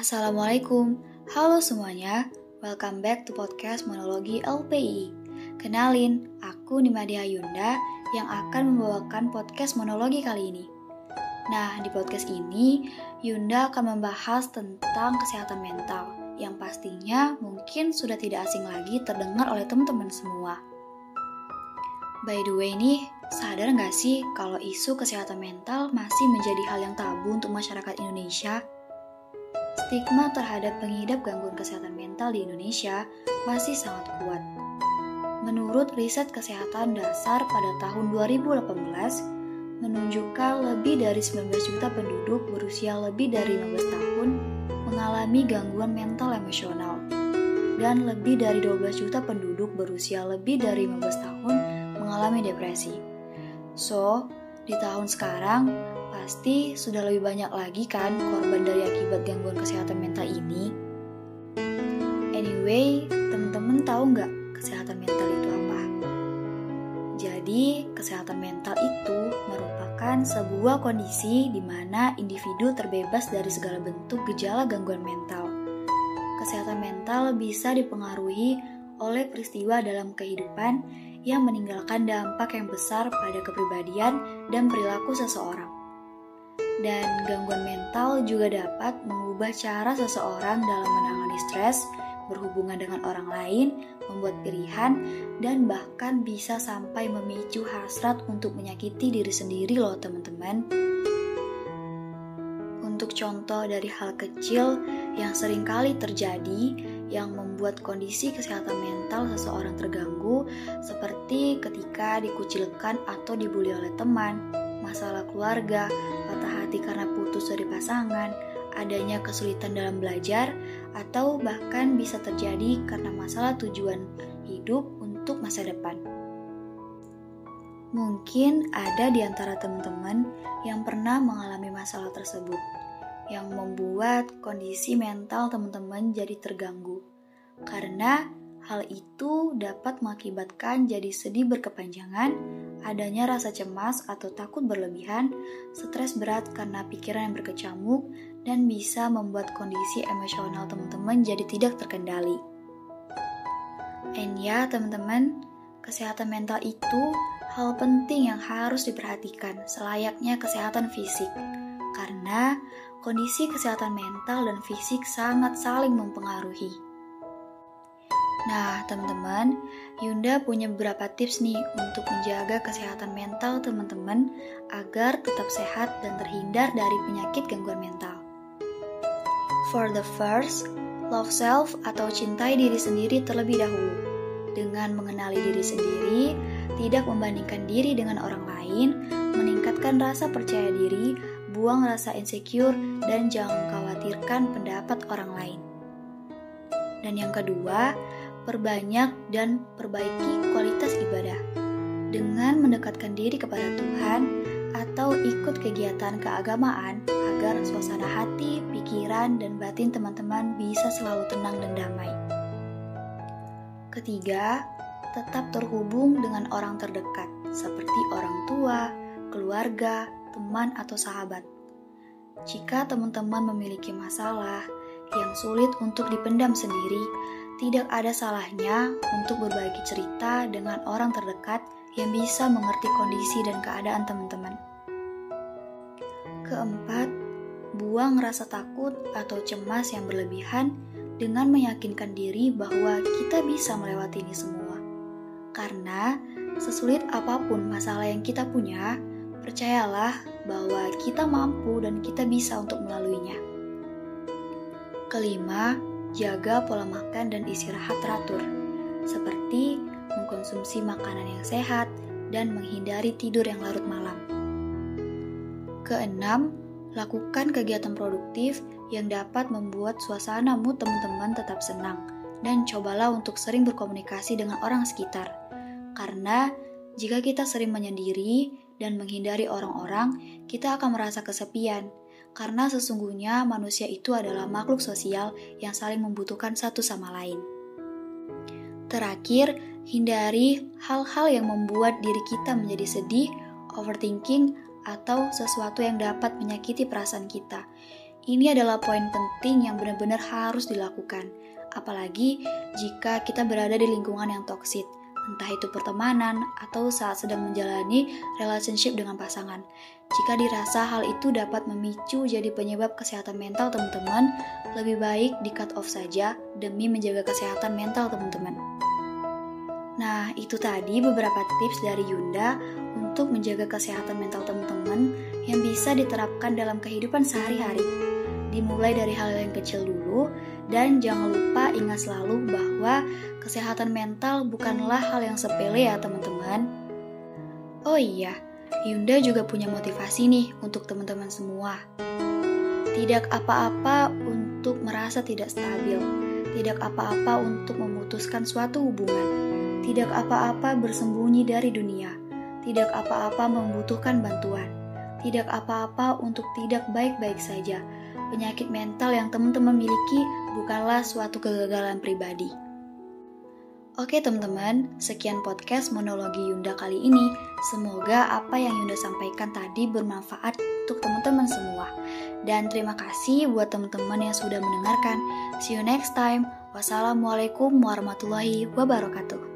Assalamualaikum, halo semuanya. Welcome back to podcast Monologi LPI. Kenalin, aku Nimadia Yunda yang akan membawakan podcast monologi kali ini. Nah, di podcast ini Yunda akan membahas tentang kesehatan mental yang pastinya mungkin sudah tidak asing lagi terdengar oleh teman-teman semua. By the way nih, sadar nggak sih kalau isu kesehatan mental masih menjadi hal yang tabu untuk masyarakat Indonesia? Stigma terhadap pengidap gangguan kesehatan mental di Indonesia masih sangat kuat. Menurut riset kesehatan dasar pada tahun 2018, menunjukkan lebih dari 19 juta penduduk berusia lebih dari 15 tahun mengalami gangguan mental emosional dan lebih dari 12 juta penduduk berusia lebih dari 15 tahun mengalami depresi. So, di tahun sekarang pasti sudah lebih banyak lagi kan korban dari akibat gangguan kesehatan mental ini. Anyway, teman-teman tahu nggak kesehatan mental itu apa? Jadi, kesehatan mental itu merupakan sebuah kondisi di mana individu terbebas dari segala bentuk gejala gangguan mental. Kesehatan mental bisa dipengaruhi oleh peristiwa dalam kehidupan yang meninggalkan dampak yang besar pada kepribadian dan perilaku seseorang. Dan gangguan mental juga dapat mengubah cara seseorang dalam menangani stres, berhubungan dengan orang lain, membuat pilihan, dan bahkan bisa sampai memicu hasrat untuk menyakiti diri sendiri loh teman-teman. Untuk contoh dari hal kecil yang sering kali terjadi, yang membuat kondisi kesehatan mental seseorang terganggu, seperti ketika dikucilkan atau dibully oleh teman, masalah keluarga, patah hati karena putus dari pasangan, adanya kesulitan dalam belajar, atau bahkan bisa terjadi karena masalah tujuan hidup untuk masa depan. Mungkin ada di antara teman-teman yang pernah mengalami masalah tersebut yang membuat kondisi mental teman-teman jadi terganggu. Karena hal itu dapat mengakibatkan jadi sedih berkepanjangan, adanya rasa cemas atau takut berlebihan, stres berat karena pikiran yang berkecamuk, dan bisa membuat kondisi emosional teman-teman jadi tidak terkendali. And ya teman-teman, kesehatan mental itu hal penting yang harus diperhatikan selayaknya kesehatan fisik. Karena kondisi kesehatan mental dan fisik sangat saling mempengaruhi. Nah, teman-teman, Yunda punya beberapa tips nih untuk menjaga kesehatan mental teman-teman agar tetap sehat dan terhindar dari penyakit gangguan mental. For the first, love self atau cintai diri sendiri terlebih dahulu. Dengan mengenali diri sendiri, tidak membandingkan diri dengan orang lain, meningkatkan rasa percaya diri, buang rasa insecure, dan jangan khawatirkan pendapat orang lain. Dan yang kedua, perbanyak dan perbaiki kualitas ibadah. Dengan mendekatkan diri kepada Tuhan atau ikut kegiatan keagamaan agar suasana hati, pikiran, dan batin teman-teman bisa selalu tenang dan damai. Ketiga, tetap terhubung dengan orang terdekat seperti orang tua, keluarga, teman, atau sahabat. Jika teman-teman memiliki masalah yang sulit untuk dipendam sendiri, tidak ada salahnya untuk berbagi cerita dengan orang terdekat yang bisa mengerti kondisi dan keadaan teman-teman. Keempat, buang rasa takut atau cemas yang berlebihan dengan meyakinkan diri bahwa kita bisa melewati ini semua. Karena sesulit apa pun masalah yang kita punya, Percayalah bahwa kita mampu dan kita bisa untuk melaluinya. Kelima, jaga pola makan dan istirahat teratur, seperti mengkonsumsi makanan yang sehat dan menghindari tidur yang larut malam. Keenam, lakukan kegiatan produktif yang dapat membuat suasana mood teman-teman tetap senang dan cobalah untuk sering berkomunikasi dengan orang sekitar. Karena jika kita sering menyendiri, dan menghindari orang-orang, kita akan merasa kesepian, karena sesungguhnya manusia itu adalah makhluk sosial yang saling membutuhkan satu sama lain. Terakhir, hindari hal-hal yang membuat diri kita menjadi sedih, overthinking, atau sesuatu yang dapat menyakiti perasaan kita. Ini adalah poin penting yang benar-benar harus dilakukan, apalagi jika kita berada di lingkungan yang toksit, entah itu pertemanan atau saat sedang menjalani relationship dengan pasangan. Jika dirasa hal itu dapat memicu jadi penyebab kesehatan mental teman-teman, lebih baik di cut off saja demi menjaga kesehatan mental teman-teman. Nah, itu tadi beberapa tips dari Yunda untuk menjaga kesehatan mental teman-teman yang bisa diterapkan dalam kehidupan sehari-hari. Dimulai dari hal yang kecil dulu, dan jangan lupa ingat selalu bahwa kesehatan mental bukanlah hal yang sepele ya teman-teman. Oh iya, Yunda juga punya motivasi nih untuk teman-teman semua. Tidak apa-apa untuk merasa tidak stabil, tidak apa-apa untuk memutuskan suatu hubungan tidak apa-apa bersembunyi dari dunia, tidak apa-apa membutuhkan bantuan, tidak apa-apa untuk tidak baik-baik saja. Penyakit mental yang teman-teman miliki bukanlah suatu kegagalan pribadi. Oke teman-teman, sekian podcast monologi Yunda kali ini. Semoga apa yang Yunda sampaikan tadi bermanfaat untuk teman-teman semua. Dan terima kasih buat teman-teman yang sudah mendengarkan. See you next time. Wassalamualaikum warahmatullahi wabarakatuh.